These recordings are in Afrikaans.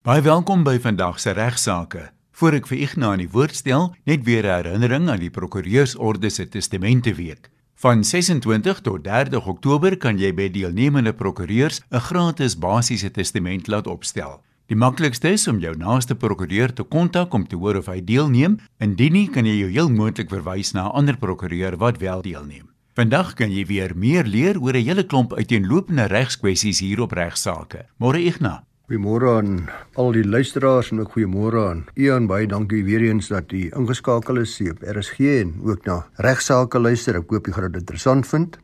Baie welkom by vandag se regsaake. Voor ek vir Ignas aan die woord stel, net weer 'n herinnering aan die Prokureursorde se Testamenteweek. Van 26 tot 30 Oktober kan jy by deelnemende prokureurs 'n gratis basiese testament laat opstel. Die maklikste is om jou naaste prokureur te kontak om te hoor of hy deelneem. Indien nie, kan jy jou heel moontlik verwys na 'n ander prokureur wat wel deelneem. Vandag kan jy weer meer leer oor 'n hele klomp uiteenlopende regskwessies hier op regsaake. Môre Ignas Goeiemôre aan al die luisteraars en ook goeiemôre aan Ian. Baie dankie weer eens dat u ingeskakel is op RSG en ook na regsaake luister. Ek hoop jy gaan dit interessant vind.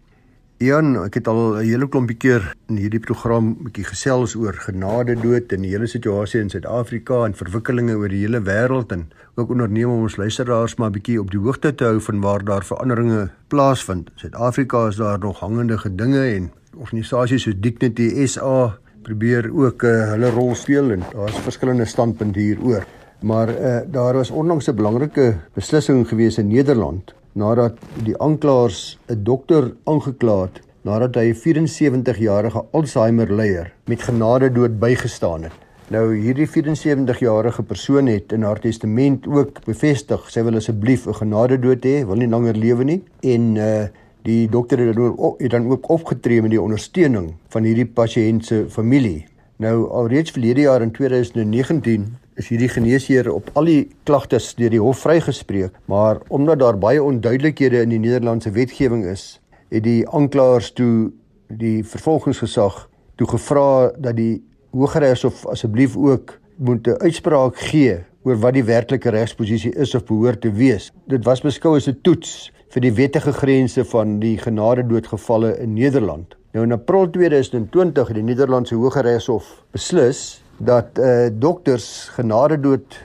Ian, ek het al 'n hele klompie keer in hierdie program bietjie gesels oor genade dood en die hele situasie in Suid-Afrika en verwikkelinge oor die hele wêreld en ook onderneem om ons luisteraars maar bietjie op die hoogte te hou van waar daar veranderinge plaasvind. Suid-Afrika is daar nog hangende gedinge en organisasies soos Dignity SA probeer ook uh, hulle rol speel en daar's verskillende standpunte hieroor. Maar uh, daar was onlangs 'n belangrike beslissing gewees in Nederland nadat die aanklaers 'n dokter aangekla het nadat hy 'n 74-jarige Alzheimer leier met genade dood bygestaan het. Nou hierdie 74-jarige persoon het in haar testament ook bevestig sy wil asseblief 'n genade dood hê, wil nie langer lewe nie en uh Die dokter het dan ook het dan ook opgetree met die ondersteuning van hierdie pasiënt se familie. Nou alreeds verlede jaar in 2019 is hierdie geneesheer op al die klagtes deur die hof vrygespreek, maar omdat daar baie onduidelikhede in die Nederlandse wetgewing is, het die aanklaers toe die vervolgingsgesag toe gevra dat die Hooggeregshof asseblief ook moet 'n uitspraak gee oor wat die werklike regsposisie is of behoort te wees. Dit was beskou as 'n toets vir die wettige grense van die genade doodgevalle in Nederland. Nou in April 2020 het die Nederlandse Hooggeregshof beslis dat eh uh, dokters genade dood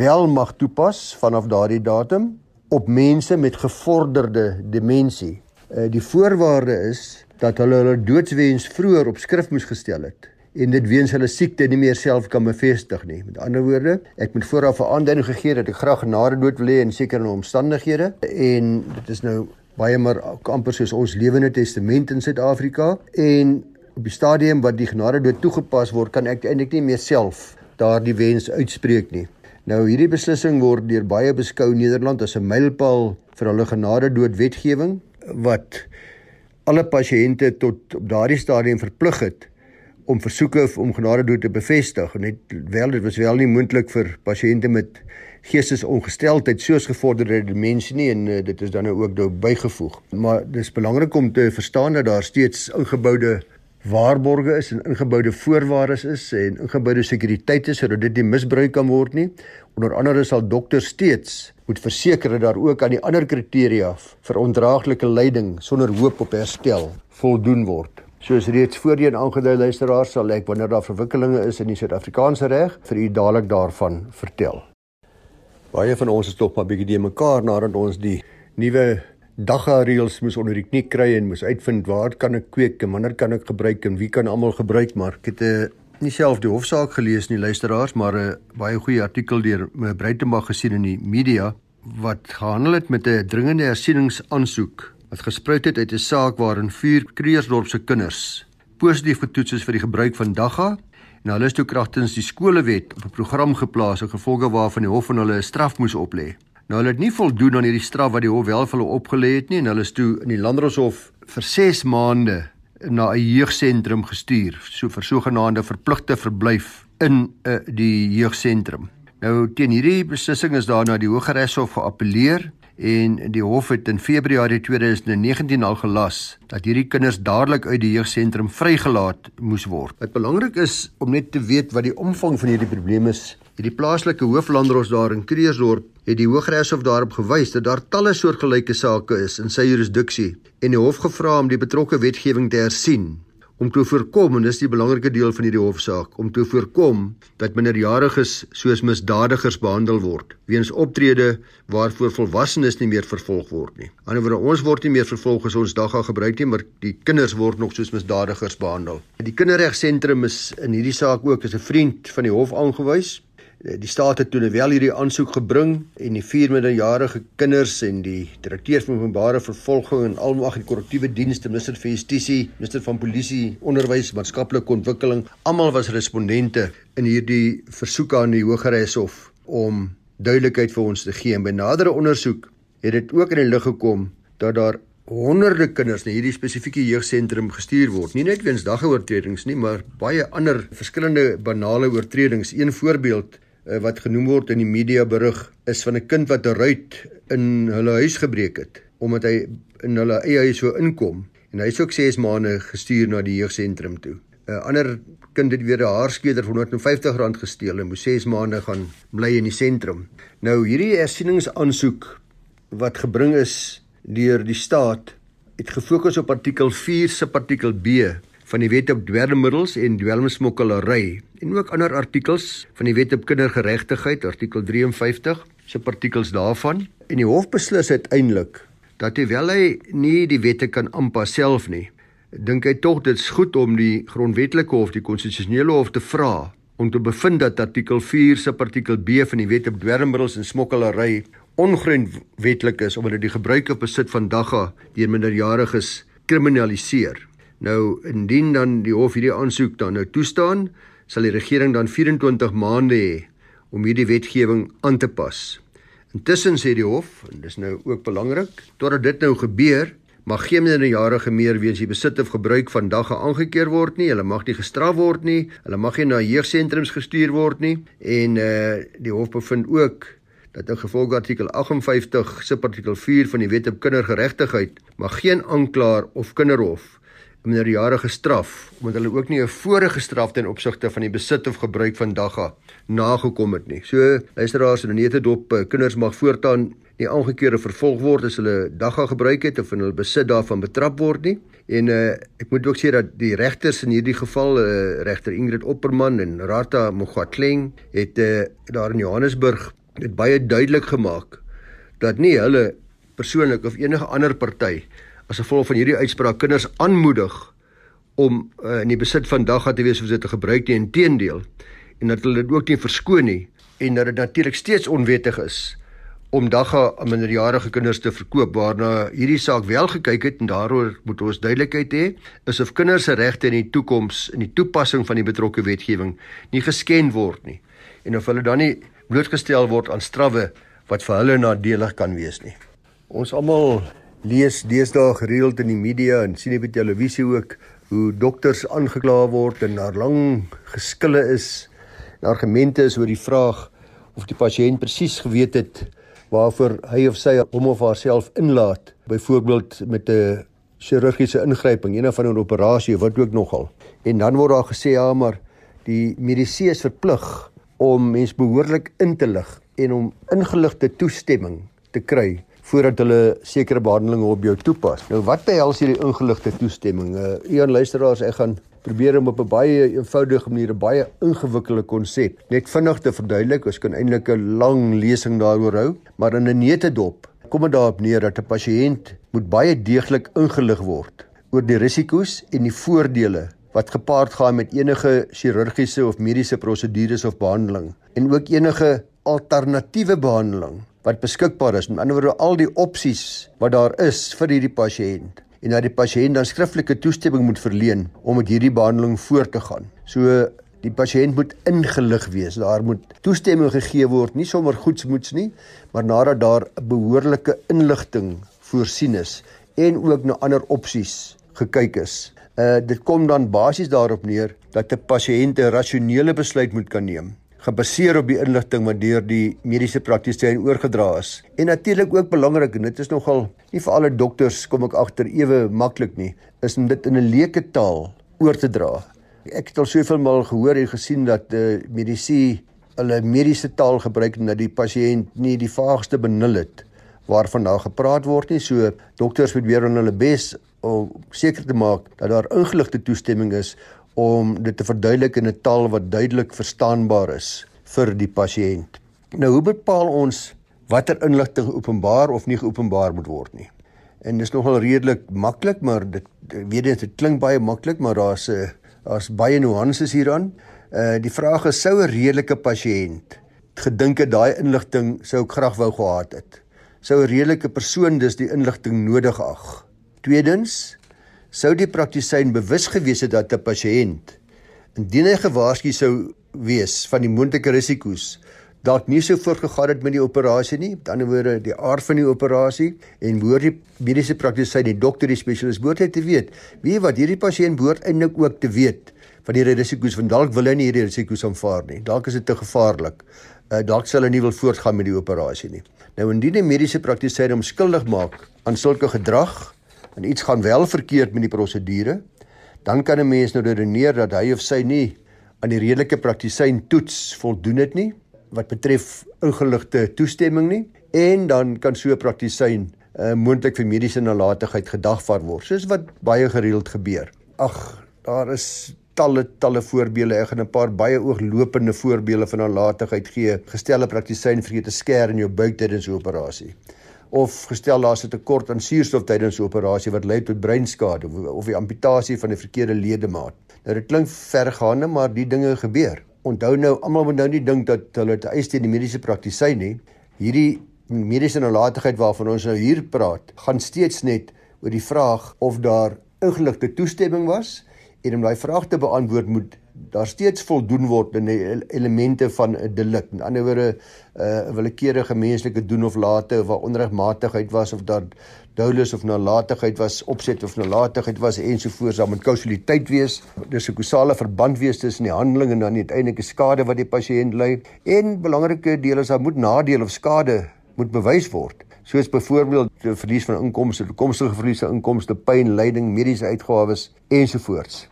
wel mag toepas vanaf daardie datum op mense met gevorderde demensie. Eh uh, die voorwaarde is dat hulle hulle doodswens vroeër op skrift moes gestel het en dit weens hulle siekte nie meer self kan bevestig nie. Met ander woorde, ek moet vooraf 'n aanduiding gegee dat ek graag genade dood wil hê in sekere omstandighede en dit is nou baie maar amper soos ons lewende testament in Suid-Afrika en op die stadium wat die genade dood toegepas word, kan ek eintlik nie meer self daardie wens uitspreek nie. Nou hierdie beslissing word deur baie beskou Nederland as 'n mylpaal vir hulle genade dood wetgewing wat alle pasiënte tot op daardie stadium verplig het om versoeke om genade dood te bevestig. Net wel dit was wel nie moontlik vir pasiënte met geestesongesteldheid soos gevorderde demensie nie. En uh, dit is dan nou ook nou bygevoeg. Maar dis belangrik om te verstaan dat daar steeds ingeboude waarborge is en ingeboude voorwaardes is en ingeboude sekuriteit is sodat dit nie misbruik kan word nie. Onder andere sal dokters steeds moet verseker dat daar ook aan die ander kriteria vir ondraaglike lyding sonder hoop op herstel voldoen word Soos reeds voorheen aangedui luisteraars sal ek wanneer daar verwikkelinge is in die Suid-Afrikaanse reg vir u dadelik daarvan vertel. Baie van ons is tog maar bietjie die mekaar nadat ons die nuwe dagga reëls moes onder die knie kry en moes uitvind waar kan ek kweek en wanneer kan ek gebruik en wie kan almal gebruik maar ek het 'n uh, nie self die hofsaak gelees nie luisteraars maar 'n uh, baie goeie artikel deur Breitenberg gesien in die media wat gehandel het met 'n dringende hersieningsaansoek wat gespruit het uit 'n saak waarin vier Kreersdorp se kinders positief getoets is vir die gebruik van dagga en hulle is toe kragtens die skolewet op 'n program geplaas as gevolg waarvan die hof van hulle 'n straf moes oplê. Nou hulle het nie voldoen aan hierdie straf wat die hof wel vir hulle opgelê het nie en hulle is toe in die Landdroshof vir 6 maande na 'n jeugsentrum gestuur, so vir sogenaamde verpligte verblyf in uh, die jeugsentrum. Nou teen hierdie beslissing is daar na die Hooggeregshof geappeleer en die hof het in Februarie 2019 al gelas dat hierdie kinders dadelik uit die jeugsentrum vrygelaat moes word. Wat belangrik is om net te weet wat die omvang van hierdie probleem is. Hierdie plaaslike hooflandros daar in Kreersdorp het die Hooggeregshof daarop gewys dat daar talle soortgelyke sake is in sy jurisdiksie en die hof gevra om die betrokke wetgewing te hersien om te voorkom en dis die belangrike deel van hierdie hofsaak om te voorkom dat minderjariges soos misdadigers behandel word weens optrede waarvoor volwassenes nie meer vervolg word nie. Anderswoorde ons word nie meer vervolg as ons dagga gebruik nie, maar die kinders word nog soos misdadigers behandel. Die kinderregsentrum is in hierdie saak ook as 'n vriend van die hof aangewys Die staat het toe wel hierdie aansoek gebring en die vier minderjarige kinders en die direkteur van openbare vervolging en almag die korrektiewe dienste, minister van justisie, minister van polisie, onderwys, maatskaplike ontwikkeling, almal was respondente in hierdie versoek aan die Hooggeregshof om duidelikheid vir ons te gee. En by nadere ondersoek het dit ook in die lig gekom dat daar honderde kinders na hierdie spesifieke jeugsentrum gestuur word. Nie net weens daggeoortredings nie, maar baie ander verskillende banale oortredings. Een voorbeeld uh, wat genoem word in die media berig is van 'n kind wat 'n ruit in hulle huis gebreek het omdat hy in hulle eie huis so inkom en hy is ook 6 maande gestuur na die jeugsentrum toe. 'n uh, Ander kind het weer 'n haarskeder vir R150 gesteel en moes 6 maande gaan bly in die sentrum. Nou hierdie hersieningsaansoek wat gebring is deur die staat het gefokus op artikel 4 se artikel B van die Wet op dwelmmiddels en dwelmsmokkelary en ook ander artikels van die Wet op kindergeregtigheid artikel 53 se artikels daarvan en die hof beslis uiteindelik dat hoewel hy nie die wette kan aanpas self nie dink hy tog dit's goed om die grondwetlike hof die konstitusionele hof te vra om te bevind dat artikel 4 se artikel B van die Wet op dwelmmiddels en smokkelary ongrondwetlik is omdat dit die gebruik of besit van dagga deur minderjariges kriminaliseer. Nou indien dan die hof hierdie aansoek dan nou toestaan, sal die regering dan 24 maande hê om hierdie wetgewing aan te pas. Intussen sê die hof, en dis nou ook belangrik, totdat dit nou gebeur, mag geen minderjarige meer weens die besit of gebruik van dagga aangekeer word nie. Hulle mag nie gestraf word nie. Hulle mag nie na jeugsentrums gestuur word nie. En eh uh, die hof bevind ook dat in gevolg artikel 58 subartikel 4 van die Wet op Kindergeregtigheid mag geen aanklaer of kinderhof minderjarige straf omdat hulle ook nie 'n vorige straf ten opsigte van die besit of gebruik van dagga nagekom het nie. So luisteraars en nete dop eh, kinders mag voortaan nie aangekeerde vervolg word as hulle dagga gebruik het of in hulle besit daarvan betrap word nie. En uh, ek moet ook sê dat die regters in hierdie geval uh, regter Ingrid Opperman en Rata Mogatleng het uh, daar in Johannesburg het baie duidelik gemaak dat nie hulle persoonlik of enige ander party as gevolg van hierdie uitspraak kinders aanmoedig om uh, in die besit van dagga te wees of dit te gebruik nie inteendeel en dat hulle dit ook nie verskoon nie en dat dit natuurlik steeds onwettig is om dagga aan minderjarige kinders te verkoop waarna hierdie saak wel gekyk het en daaroor moet ons duidelikheid hê is of kinders se regte in die toekoms in die toepassing van die betrokke wetgewing nie geskend word nie en of hulle dan nie blootgestel word aan strawwe wat vir hulle nadelig kan wees nie. Ons almal lees deesdae gereeld in die media en sien op die televisie ook hoe dokters aangekla word en daar lang geskille is en argumente is oor die vraag of die pasiënt presies geweet het waarvoor hy of sy hom of haarself inlaat, byvoorbeeld met 'n chirurgiese ingryping, een of ander operasie wat ook nogal. En dan word daar gesê ja, maar die mediese is verplig om mens behoorlik in te lig en om ingeligte toestemming te kry voordat hulle sekere behandelinge op jou toepas. Nou wat behels hierdie ingeligte toestemming? Uh een luisteraars, ek gaan probeer om op 'n baie eenvoudige manier 'n baie ingewikkelde konsep net vinnig te verduidelik. Ons kan eintlik 'n lang lesing daaroor hou, maar in 'n netedop kom dit daarop neer dat 'n pasiënt moet baie deeglik ingelig word oor die risiko's en die voordele wat gepaard gaan met enige chirurgiese of mediese prosedures of behandeling en ook enige alternatiewe behandeling wat beskikbaar is. Met ander woorde al die opsies wat daar is vir hierdie pasiënt en dat die pasiënt dan skriftelike toestemming moet verleen om met hierdie behandeling voort te gaan. So die pasiënt moet ingelig wees. Daar moet toestemming gegee word, nie sommer goedsmoeds nie, maar nadat daar 'n behoorlike inligting voorsien is en ook na ander opsies gekyk is. Uh dit kom dan basies daarop neer dat 'n pasiënt 'n rasionele besluit moet kan neem gebaseer op die inligting wat deur die mediese praktisyn oorgedra is. En natuurlik ook belangrik en dit is nogal nie vir alle dokters kom ek agter ewe maklik nie, is om dit in 'n leuke taal oor te dra. Ek het al soveel maal gehoor en gesien dat uh medisy hulle mediese taal gebruik en dat die pasiënt nie die vaagste benul het waarvan daar gepraat word nie. So dokters moet weer aan hulle bes om seker te maak dat daar ingeligte toestemming is om dit te verduidelik in 'n taal wat duidelik verstaanbaar is vir die pasiënt. Nou hoe bepaal ons watter inligting openbaar of nie geopenbaar moet word nie? En dis nogal redelik maklik, maar dit weet jy dit klink baie maklik, maar daar's 'n daar's baie nuances hieraan. Uh die vraag is sou 'n redelike pasiënt gedink het daai inligting sou ek graag wou gehad het. Sou 'n redelike persoon dus die inligting nodig ag. Tweedens, sou die praktisyn bewus gewees het dat 'n pasiënt indien hy gewaarsku sou wees van die moontlike risiko's dalk nie so voorgegaan het met die operasie nie. Met ander woorde, die aard van die operasie en behoort die mediese praktisyn, die dokter, die spesialis behoort te weet. Wie wat hierdie pasiënt behoort eintlik ook te weet van die risiko's van dalk wil hy nie hierdie risiko's aanvaar nie. Dalk is dit te gevaarlik. Uh, dalk sal hy nie wil voortgaan met die operasie nie. Nou indien 'n mediese praktisyn hom skuldig maak aan sulke gedrag en iets gaan wel verkeerd met die prosedure, dan kan 'n mens nou redeneer dat hy of sy nie aan die redelike praktisyn toets voldoen het nie wat betref ingeligte toestemming nie en dan kan so 'n praktisyn uh, moontlik vir mediese nalatigheid gedagvaar word soos wat baie gereeld gebeur. Ag, daar is talle talle voorbeelde. Ek gaan 'n paar baie ooglopende voorbeelde van nalatigheid gee. Gestelde praktisyn vergeet 'n skêr in jou buik tydens 'n operasie of gestel daar's 'n tekort aan suurstof tydens operasie wat lei tot breinskade of die amputasie van 'n verkeerde ledemaat. Nou dit klink vergaande, maar die dinge gebeur onthou nou almal moet nou nie dink dat hulle te eis teen die mediese praktisyn nie. Hierdie mediese nalatigheid waarvan ons nou hier praat, gaan steeds net oor die vraag of daar ingeligte toestemming was en om daai vraag te beantwoord moet daar steeds voldoen word in elemente van 'n delik. In ander woorde, 'n uh, willekeurige menslike doen of late waar onregmatigheid was of daar doulus of nalatigheid was, opset of nalatigheid was ensovoorts, dan moet kausaliteit wees. Dis 'n kausale verband wees tussen die handeling en dan die uiteindelike skade wat die pasiënt ly. En belangrike deel is daar moet nadeel of skade moet bewys word soos byvoorbeeld verlies van inkomste, toekomstige verlies aan inkomste, pyn, lyding, mediese uitgawes ensovoorts.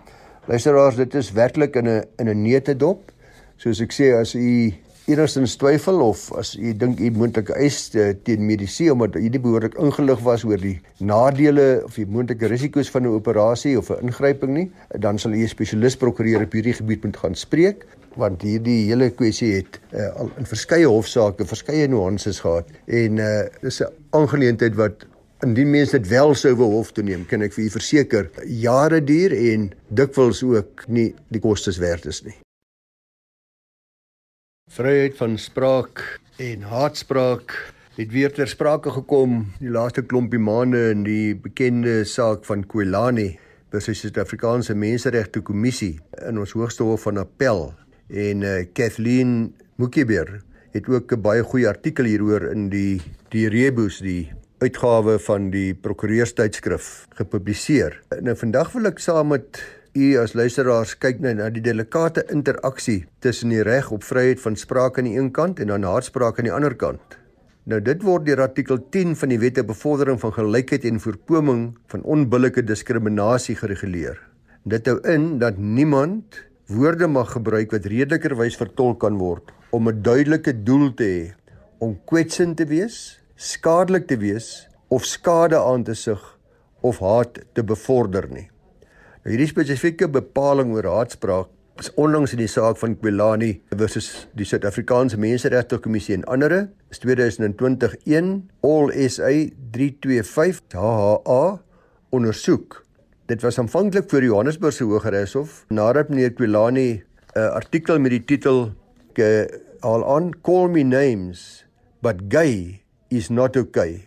Luisteraars, dit is werklik in 'n in 'n neutedop. Soos ek sê, as u enigstens twyfel of as u dink u moontlike eis teen mediese omdat u nie behoorlik ingelig was oor die nadele of die moontlike risiko's van 'n operasie of 'n ingryping nie, dan sal u 'n spesialis prokureur op hierdie gebied moet gaan spreek want hierdie hele kwessie het uh, al in verskeie hofsaake verskeie nuances gehad en uh, dis 'n aangeleentheid wat Indien mense dit wel sou wil hof toe neem, kan ek vir u verseker, jare duur en dikwels ook nie die kostes werd is nie. Vryheid van spraak en haatspraak het weer ter sprake gekom die laaste klompie maande in die bekende saak van Kwelani versus die Suid-Afrikaanse Menseregte Kommissie in ons Hoogste Hof van Appel en uh, Kathleen Mukiber het ook 'n baie goeie artikel hieroor in die die Rebus die uitgawe van die prokureurstydskrif gepubliseer. Nou vandag wil ek saam met u as luisteraars kyk na, na die delikate interaksie tussen die reg op vryheid van spraak aan die een kant en dan haatspraak aan die ander kant. Nou dit word deur artikel 10 van die Wet ter Bevordering van Gelykheid en Voorkoming van Onbillike Diskriminasie gereguleer. Dit hou in dat niemand woorde mag gebruik wat redelikerwys vertolk kan word om 'n duidelike doel te hê om kwetsend te wees skadelik te wees of skade aan te sig of haat te bevorder nie. Nou hierdie spesifieke bepaling oor haatspraak is onlangs in die saak van Kwelani versus die Suid-Afrikaanse Menseregte Kommissie en ander is 2021 All SA 325 HHA ondersoek. Dit was aanvanklik voor Johannesburgse Hooggeregshof nadat meneer Kwelani 'n artikel met die titel al on call me names but gay is not okay.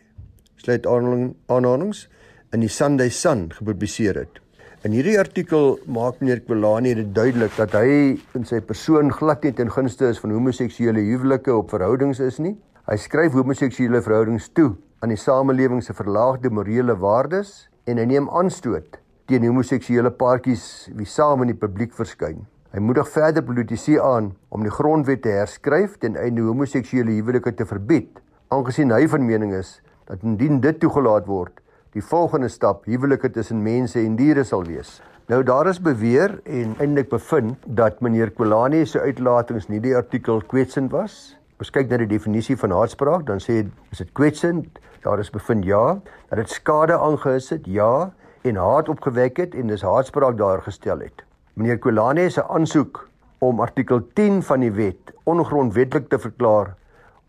Sluit aanhalings in die Sunday Sun gepubliseer het. In hierdie artikel maak meneer Kwelani dit duidelik dat hy in sy persoon glad nie ten gunste is van homoseksuele huwelike op verhoudings is nie. Hy skryf homoseksuele verhoudings toe aan die samelewing se verlaagde morele waardes en hy neem aanstoot teen homoseksuele paartjies wie saam in die publiek verskyn. Hy moedig verder politici aan om die grondwet te herskryf ten einde homoseksuele huwelike te verbied aangesien hy van mening is dat indien dit toegelaat word, die volgende stap huwelike tussen mense en diere sal wees. Nou daar is beweer en eintlik bevind dat meneer Kolani se uitlatings nie die artikel kwetsend was. Ons kyk na die definisie van haatspraak, dan sê is dit kwetsend? Daar is bevind ja, dat dit skade aangehees het, ja, en haat opgewek het en dis haatspraak daar gestel het. Meneer Kolani se aansoek om artikel 10 van die wet ongrondwettig te verklaar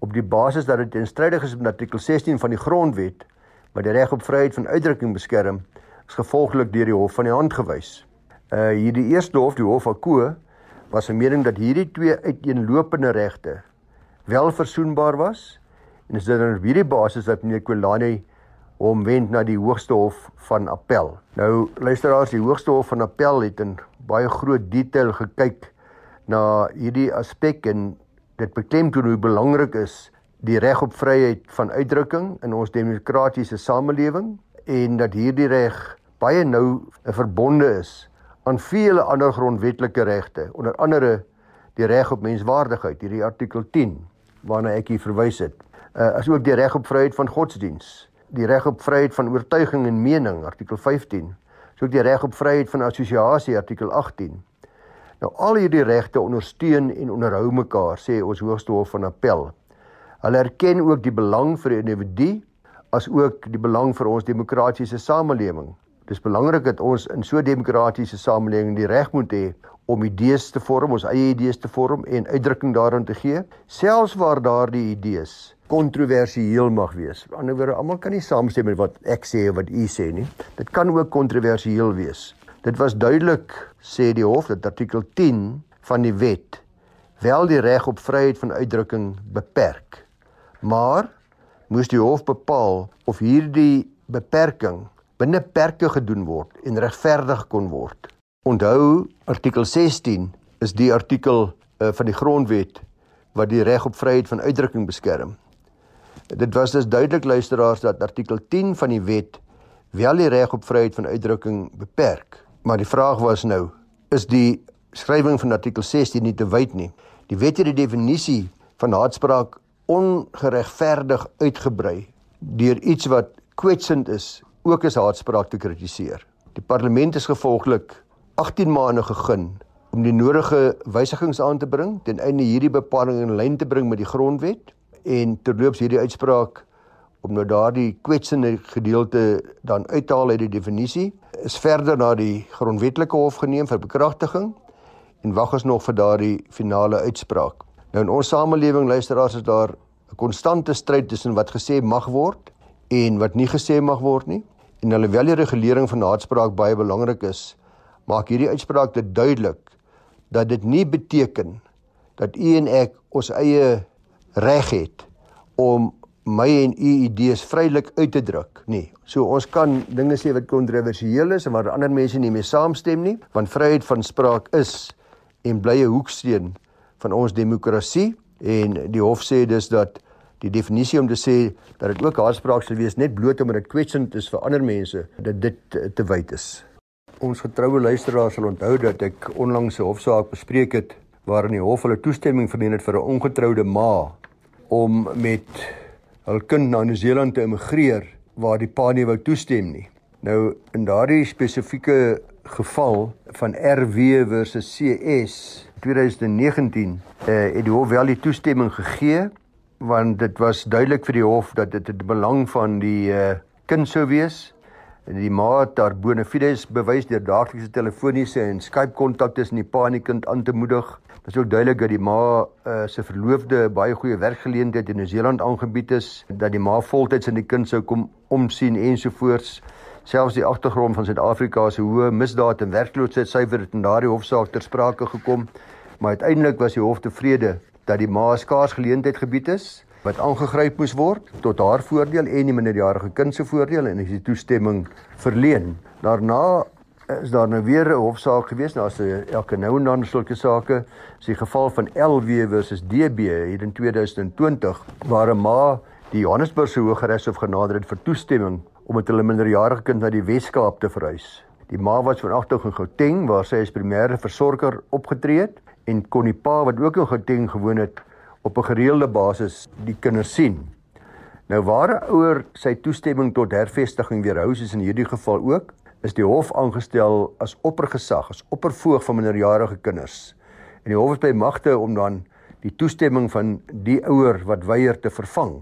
op die basis dat dit teenstrydig is met artikel 16 van die grondwet wat die reg op vryheid van uitdrukking beskerm, is gevolglik deur die hof van die hand gewys. Uh hierdie eerste hof, die hof van Ko, was 'n mening dat hierdie twee uiteenlopende regte wel versoenbaar was en is dit dan op hierdie basis dat meneer Kolani hom wend na die Hoogste Hof van Appel. Nou luisteraars, die Hoogste Hof van Appel het in baie groot detail gekyk na hierdie aspek en dit beklemtoon hoe belangrik is die reg op vryheid van uitdrukking in ons demokratiese samelewing en dat hierdie reg baie nou verbonde is aan vele ander grondwetlike regte, onder andere die reg op menswaardigheid, hierdie artikel 10 waarna ek hier verwys het. Uh asook die reg op vryheid van godsdiens, die reg op vryheid van oortuiging en mening, artikel 15. Asook die reg op vryheid van assosiasie, artikel 18. Nou al hierdie regte ondersteun en onderhou mekaar, sê ons Hoogste Hof van Appel. Hulle erken ook die belang vir die individu as ook die belang vir ons demokratiese samelewing. Dis belangrik dat ons in so 'n demokratiese samelewing die reg moet hê om idees te vorm, ons eie idees te vorm en uitdrukking daaraan te gee, selfs waar daardie idees kontroversieel mag wees. Aan die ander wyse, almal kan nie saamstem met wat ek sê of wat u sê nie. Dit kan ook kontroversieel wees. Dit was duidelik sê die hof dat artikel 10 van die wet wel die reg op vryheid van uitdrukking beperk. Maar moes die hof bepaal of hierdie beperking binne perke gedoen word en regverdig kon word. Onthou artikel 16 is die artikel uh, van die grondwet wat die reg op vryheid van uitdrukking beskerm. Dit was dus duidelik luisteraars dat artikel 10 van die wet wel die reg op vryheid van uitdrukking beperk. Maar die vraag was nou, is die skrywing van artikel 16 nie te wyd nie? Die wet het die definisie van haatspraak ongeregverdig uitgebrei deur iets wat kwetsend is ook as haatspraak te kritiseer. Die parlement is gevolglik 18 maande gegee om die nodige wysigings aan te bring ten einde hierdie bepaling in lyn te bring met die grondwet en terloops hierdie uitspraak om nou daardie kwetsende gedeelte dan uit te haal uit die definisie is verder na die grondwetlike hof geneem vir bekragtiging en wag ons nog vir daardie finale uitspraak. Nou in ons samelewing luisteraars is daar 'n konstante stryd tussen wat gesê mag word en wat nie gesê mag word nie. En alhoewel die regulering van haatspraak baie belangrik is, maak hierdie uitspraak dit duidelik dat dit nie beteken dat u en ek ons eie reg het om my en u idees vrylik uit te druk nie. So ons kan dinge sê wat kontroversieel is en waar ander mense nie mee saamstem nie, want vryheid van spraak is en bly 'n hoeksteen van ons demokrasie en die hof sê dus dat die definisie om te sê dat dit ook haatspraak sal wees net bloot omdat dit kwetsend is vir ander mense dat dit te wyd is. Ons getroue luisteraars sal onthou dat ek onlangs 'n hofsaak bespreek het waarin die hof hulle toestemming verleen het vir 'n ongetroude ma om met hul kind na Nieu-Seeland te immigreer waar die pa nie wou toestem nie. Nou in daardie spesifieke geval van RW versus CS 2019 eh, het die hof wel die toestemming gegee want dit was duidelik vir die hof dat dit die belang van die uh, kind sou wees en die ma het daar bona fides bewys deur daaglikse telefoniese en Skype kontak tussen die pa en die kind aan te moedig. Dit is ook duidelik dat die ma uh, se verloofde baie goeie werkgeleentheid in Nieu-Seeland aangebied is, dat die ma voltyds in die kind sou kom omsien ensovoorts. Selfs die agtergrond van Suid-Afrika se hoë misdaad en werkloosheidsyfer het in daardie hofsaak ter sprake gekom, maar uiteindelik was die hof tevrede dat die ma skaars geleentheid gebied is wat aangegryp moes word tot haar voordeel en die minderjarige kind se voordeel en is die toestemming verleen. Daarna is daar nou weer 'n hofsaak gewees, nou as elke nou en dan sulke sake, is die geval van LW versus DB hier in 2020 waar 'n ma die Johannesburgse Hooggeregshof genader het vir toestemming om met hulle minderjarige kind na die Wes-Kaap te verhuis. Die ma was vanagtig in Gauteng waar sy as primêre versorger opgetree het en kon die pa wat ook in Gauteng gewoon het op 'n gereelde basis die kinders sien. Nou waar 'n ouer sy toestemming tot hervestiging weerhou soos in hierdie geval ook, is die hof aangestel as oppergesag, as oppervoog van minderjarige kinders. En die hof is by magte om dan die toestemming van die ouer wat weier te vervang.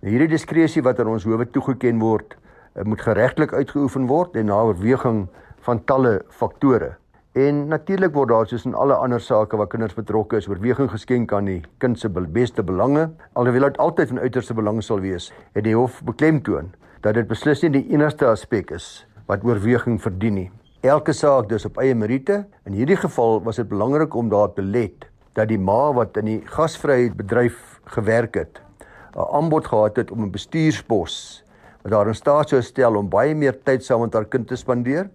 Nou hierdie diskresie wat aan ons howe toegeken word, eh, moet geregtelik uitgeoefen word en na oorweging van talle faktore. En natuurlik word daar soos in alle ander sake waar kinders betrokke is, oorweging geskenk aan die kind se beste belange. Alhoewel dit altyd van uiterste belang sal wees, het die hof beklemtoon dat dit beslis nie die enigste aspek is wat oorweging verdien nie. Elke saak dus op eie meriete. In hierdie geval was dit belangrik om daar te let dat die ma wat in die gasvryheid bedryf gewerk het, 'n aanbod gehad het om 'n bestuurspos wat haar in staat sou stel om baie meer tyd saam met haar kind te spandeer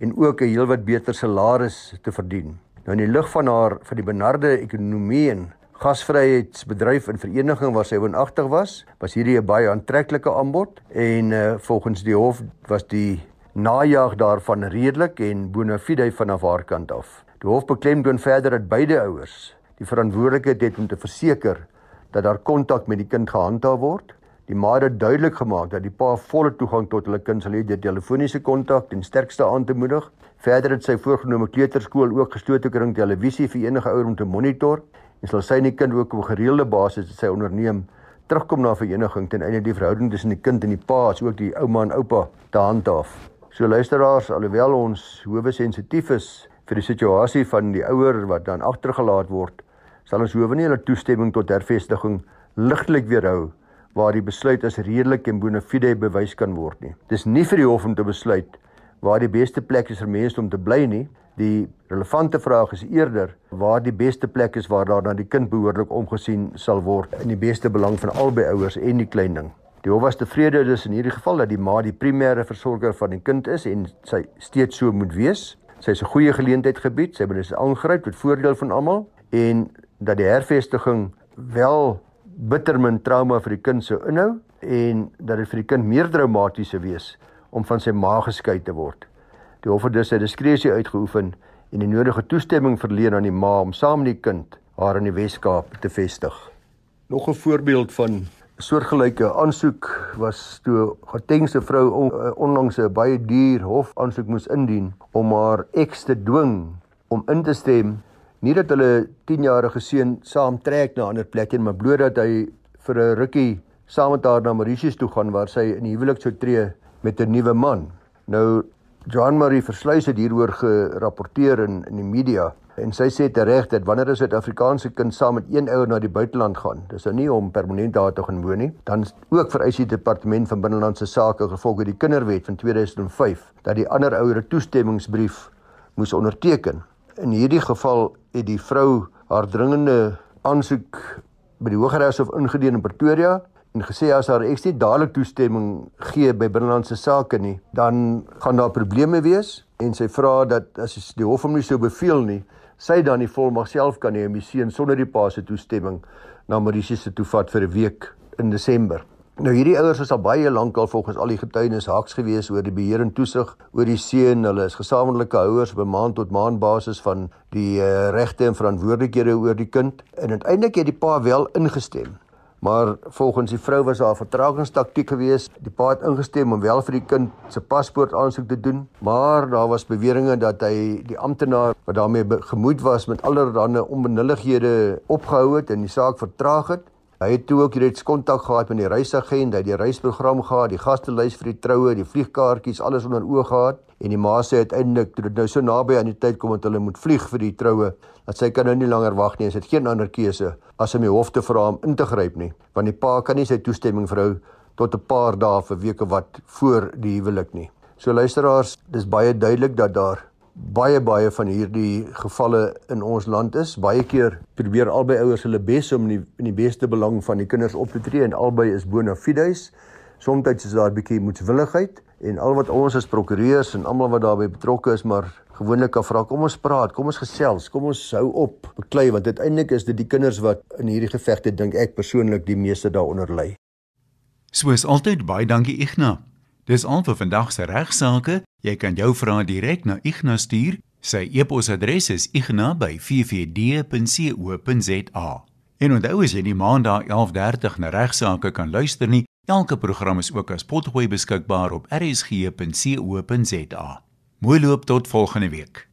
en ook 'n heelwat beter salaris te verdien. Nou in die lig van haar van die benarde ekonomie en gasvryheidsbedryf en vereniging waar sy woonagtig was, was hierdie 'n baie aantreklike aanbod en uh, volgens die hof was die najaag daarvan redelik en bona fide vanaf haar kant af. Die hof beklemtoon verder dat beide ouers die verantwoordelikheid het om te verseker dat daar kontak met die kind gehandhaaf word. Die ma het duidelik gemaak dat die pa volle toegang tot hulle kind sal hê deur telefoniese kontak en sterkste aan te moedig. Verder het sy voorgenome kleuterskool ook gestoot te kring televisie vir enige ouer om te monitor en sal sy en die kind ook op gereelde basis sy onderneem terugkom na vereniging ten einde die verhouding tussen die kind en die pa as ook die ouma en oupa te handhaaf. So luisteraars, alhoewel ons hoewe sensitief is vir die situasie van die ouer wat dan agtergelaat word, sal ons hoewe nie hulle toestemming tot hervestiging ligtelik weerhou waar die besluit as redelik en bona fide bewys kan word nie. Dis nie vir die hof om te besluit waar die beste plek is vir mense om te bly nie. Die relevante vraag is eerder waar die beste plek is waar daar na die kind behoorlik omgesien sal word in die beste belang van albei ouers en die klein ding. Die hof was tevrede dus in hierdie geval dat die ma die primêre versorger van die kind is en sy steeds so moet wees. Sy het 'n goeie geleentheid gebied, sy het dus aangryp tot voordeel van almal en dat die hervestiging wel bitter min trauma vir die kind sou inhou en dat dit vir die kind meer traumaties sou wees om van sy ma geskei te word. Die hof het dus sy diskresie uitgeoefen en die nodige toestemming verleen aan die ma om saam met die kind haar in die Wes-Kaap te vestig. Nog 'n voorbeeld van soortgelyke aansoek was toe Gautengse vrou on, eh, onlangs 'n baie duur hof aansoek moes indien om haar eks te dwing om in te stem nie dat hulle 10-jarige seun saam trek na 'n ander plek nie maar bloot dat hy vir 'n rukkie saam met haar na Mauritius toe gaan waar sy in huwelik sou tree met 'n nuwe man. Nou Joan Marie Versluys het hieroor gerapporteer in in die media En sy sê tereg dat wanneer 'n Suid-Afrikaanse kind saam met een ouer na die buiteland gaan, dis nou nie om permanent daar te gaan woon nie, dan ook vereis die departement van binnelandse sake gevolg die kinderwet van 2005 dat die ander ouer 'n toestemmingsbrief moes onderteken. In hierdie geval het die vrou haar dringende aansoek by die Hooggeregs Hof ingedien in Pretoria en gesê as haar eks nie dadelik toestemming gee by binnelandse sake nie, dan gaan daar probleme wees en sy vra dat as die hof hom nie sou beveel nie, sy dan die volmag self kan hê om die seun sonder die pa se toestemming na Mauritius toe vat vir 'n week in Desember. Nou hierdie ouers was al baie lank al volgens al die getuienis haaks gewees oor die beheer en toesig oor die seun. Hulle is gesamentlike houers op 'n maand tot maand basis van die uh, regte en verantwoordelikhede oor die kind. En uiteindelik het die pa wel ingestem Maar volgens die vrou was daar 'n vertragingstaktiek geweest. Die pa het ingestem om wel vir die kind se paspoort aansoek te doen, maar daar was beweringe dat hy die amptenaar wat daarmee gemoed was met allerlei onbenullighede opgehou het en die saak vertraag het. Hy het toe ook reeds kontak gehad met die reisagent, hy het die reisprogram gehad, die gastelys vir die troue, die vliegkaartjies, alles onder oog gehad en die ma sê uiteindelik toe dit nou so naby aan die tyd kom dat hulle moet vlieg vir die troue, dat sy kan nou nie langer wag nie, sy het geen ander keuse as om die hof te vra om in te gryp nie, want die pa kan nie sy toestemming vrou tot 'n paar dae vir weke wat voor die huwelik nie. So luisteraars, dis baie duidelik dat daar baie baie van hierdie gevalle in ons land is. Baie keer probeer albei ouers hulle bes om in die, in die beste belang van die kinders op te tree en albei is bona fides. Somstyds is daar 'n bietjie moedswilligheid en al wat ons as prokureurs en almal wat daarbey betrokke is, maar gewoonlik kan vra, kom ons praat, kom ons gesels, kom ons hou op beklei want uiteindelik is dit die kinders wat in hierdie gevegte dink ek persoonlik die meeste daaronder ly. Soos altyd baie dankie Ignas. Dis al vir vandag se regsaake. Jy kan jou vrae direk na Ignas stuur. Sy e-posadres is igna@ffd.co.za. En onthou as jy die maandag 11:30 na regsaake kan luister nie, elke program is ook as potgooi beskikbaar op rsg.co.za. Mooi loop tot volgende week.